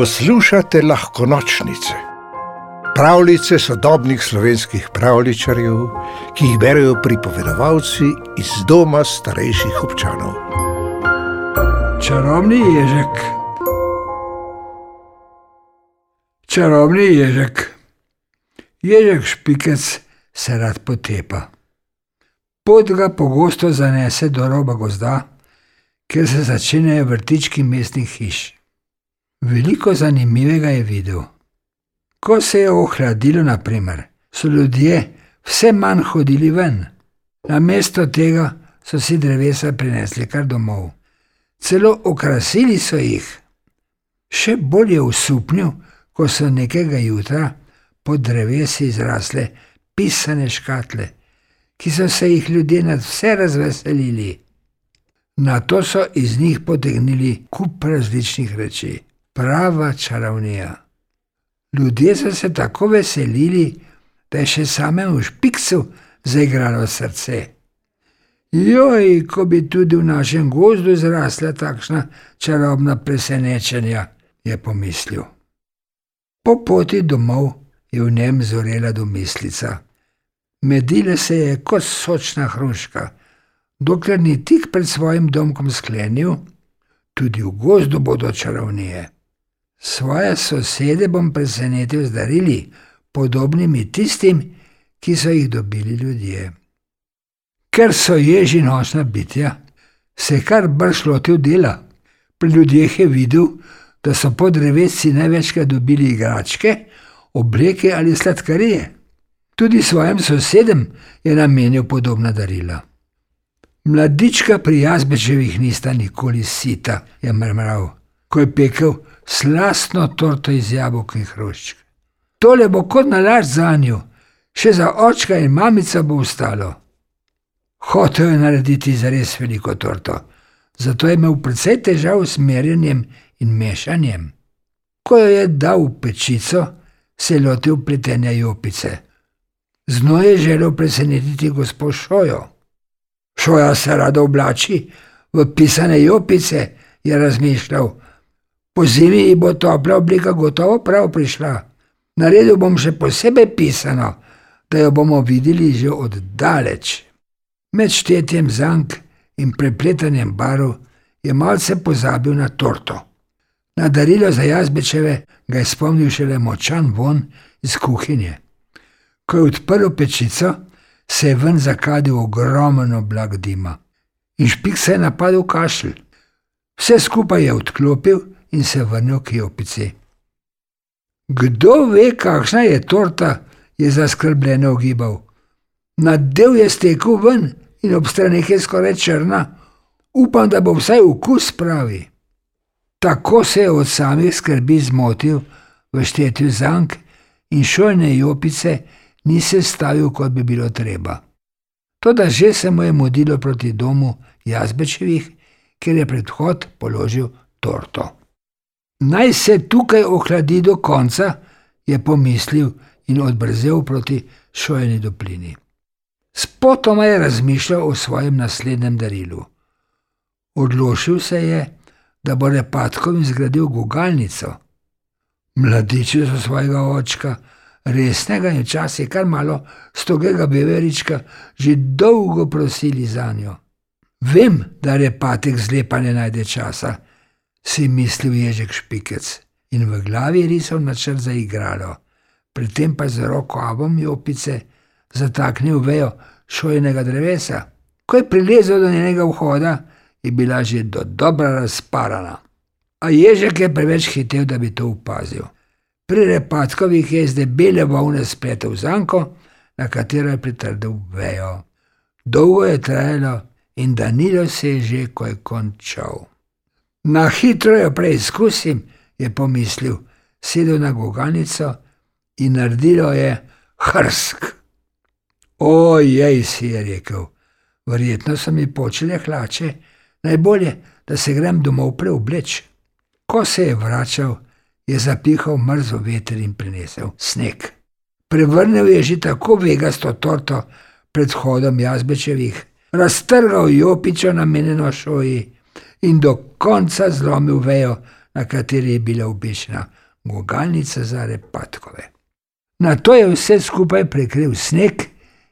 Poslušate lahko nočnice, pravljice sodobnih slovenskih pravličarjev, ki jih berijo pripovedovalci iz doma starejših občanov. Čarobni ježek. Čarobni ježek. Ježek špikec se rad potepa. Pot ga pogosto zanese do roba gozda, kjer se začnejo vrtički mestnih hiš. Veliko zanimivega je videl. Ko se je ohladilo, naprimer, so ljudje vse manj hodili ven, namesto tega so si drevesa prinesli kar domov. Celo okrasili so jih. Še bolj je usupnil, ko so nekega jutra pod drevesi izrasle pisane škatle, ki so se jih ljudje nad vse razveselili. Na to so iz njih potegnili kup različnih reči prava čarovnija. Ljudje so se tako veselili, da je še samemu špiksu zaigralo srce. Joj, ko bi tudi v našem gozdu zrasla takšna čarobna presenečenja, je pomislil. Po poti domov je v njem zorela domislica. Medile se je kot sočna hruška, dokler ni tik pred svojim domkom sklenil, tudi v gozdu bodo čarovnije. Svoje sosede bom presenetil z darili, podobnimi tistim, ki so jih dobili ljudje. Ker so ježi nosna bitja, se je kar brž lotil dela. Pri ljudeh je videl, da so pod drevesi največkrat dobili igračke, obleke ali sladkarije. Tudi svojim sosedem je namenil podobna darila. Mladička pri jazbečevih nista nikoli sita, je mrmral, ko je pekel slastno torto iz jabolk in hroščk. Tole bo kot nalaž za njo, še za očka in mamica bo ostalo. Hotel je narediti za res veliko torto, zato je imel precej težav s merjenjem in mešanjem. Ko jo je dal v pečico, se je lotil pletenja jopice. Zno je želel presenetiti gospod Šojo. Šoja se rada oblači v pisane jopice, je razmišljal. Po zimi bo topla oblika gotovo prav prišla. Naredil bom še posebej pisano, da jo bomo videli že od daleč. Med štetjem zank in prepletanjem barov je malce pozabil na torto. Na darilo za jazbečeve ga je spomnil šele močan von iz kuhinje. Ko je odprl pečico, se je ven zakadil ogromen oblak dima. In špik se je napadel kašelj. Vse skupaj je odklopil in se vrnil k jopici. Kdo ve, kakšna je torta, je zaskrbljeno ogibal. Nadev je stekel ven in ob straneh je skoraj črna, upam, da bo vsaj okus pravi. Tako se je od samih skrbi zmotil v štetju zank in šolne jopice ni se stavil, kot bi bilo treba. Toda že se mu je mudilo proti domu Jazbečevih, kjer je predhod položil torto. Naj se tukaj ohladi do konca, je pomislil in odbrzel proti šojeni doplini. Spotoma je razmišljal o svojem naslednjem darilu. Odločil se je, da bo repatkom zgradil gugalnico. Mladiči so svojega očka, resnega in včasih kar malo stogega beverička, že dolgo prosili za njo. Vem, da repatek zlepa ne najde časa si mislil Ježek Špikec in v glavi risal načrt za igralo, pri tem pa z roko abom jopice zataknil vejo šojnega drevesa. Ko je prilezel do njenega vhoda, je bila že do dobra razparana. A Ježek je preveč hitel, da bi to opazil. Pri repatkovih je zdaj bele volne spletel zanko, na katero je pritrdil vejo. Dolgo je trajalo in Danilo se je že, ko je končal. Na hitro jo preizkusim, je pomislil, sedel na goganico in naredilo je hrsk. Ojej, si je rekel, verjetno so mi počele hlače, najbolje, da se grem domov preobleč. Ko se je vračal, je zapihal mrzo veter in prinesel sneg. Prevrnil je že tako vegasto torto pred hodom jazbečevih, raztrgal jopičo namenjeno šoji in do konca zlomil vejo na kateri je bila obešena gogalnica za repatkove. Na to je vse skupaj prekril sneg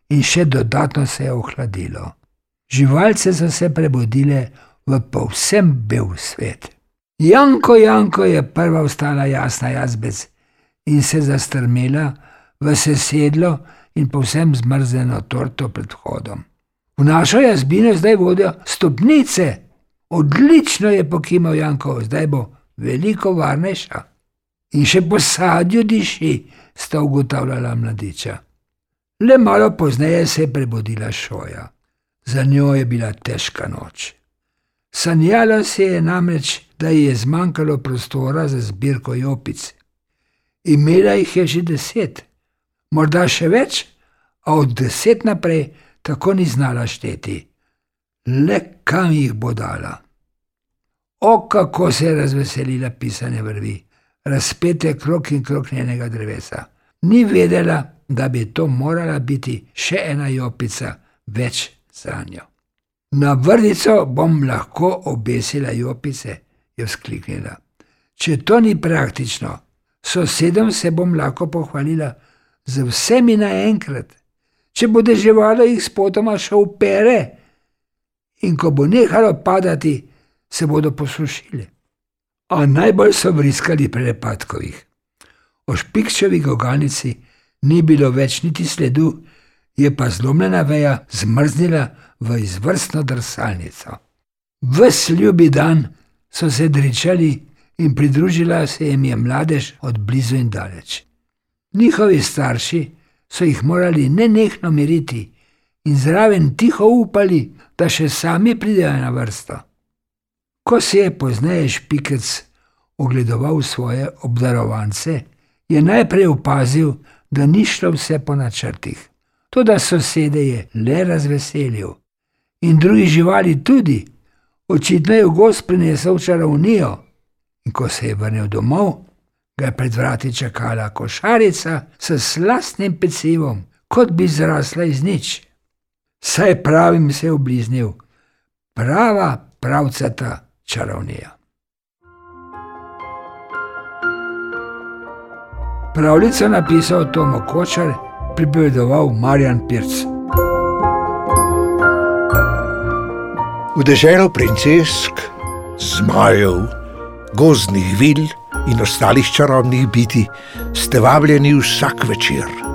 in še dodatno se je ohladilo. Živalce so se prebudile v povsem bel svet. Janko, Janko je prva vstala jasna jazbec in se zastrmela v sesedlo in povsem zmrzeno torto pred vhodom. V našo jazbino zdaj vodijo stopnice. Odlično je pokimal Janko, zdaj bo veliko varnejša. In še po sadju diši, sta ugotavljala mladiča. Le malo pozneje se je prebudila šoja. Za njo je bila težka noč. Sanjalo se je namreč, da ji je zmanjkalo prostora za zbirko jopic. Imela jih je že deset, morda še več, a od deset naprej tako ni znala šteti. Le kam jih bo dala? O, kako se je razveselila pisane vrvi, razpete krok in krok njenega drevesa. Ni vedela, da bi to morala biti še ena jopica več za njo. Na vrdico bom lahko obesila jopice, je vzkliknila. Če to ni praktično, sosedom se bom lahko pohvalila z vsemi naenkrat. Če bo deževalo jih spotoma še upere, in ko bo nehalo padati, se bodo posušili. A najbolj so vriskali pri repatkovih. O špikčevi gogalnici ni bilo več niti sledu, je pa zlomljena veja zmrznila v izvrstno drsalnico. Ves ljubi dan so se dričali in pridružila se jim je mladež od blizu in daleč. Njihovi starši so jih morali nenehno miriti in zraven tiho upali, da še sami pridejo na vrsto. Ko se je pozneje špikec ogledoval svoje obdarovance, je najprej opazil, da ni šlo vse po načrtih. To, da sosede je le razveselil in drugi živali tudi, očitno je gost prinesel čarovnijo. In ko se je vrnil domov, ga je pred vrati čakala košarica s slastnim pecivom, kot bi zrasla iz nič. Saj pravim se je obliznil, prava pravcata čarovnija. Pravljico napisal Tomo Kočar, pripovedoval Marjan Pirc. V deželo princesk, zmajev, gozdnih vil in ostalih čarobnih biti ste vabljeni vsak večer.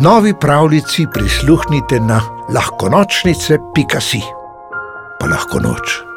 Novi pravljici prisluhnite na lahkonočnice.si, pa lahko noč.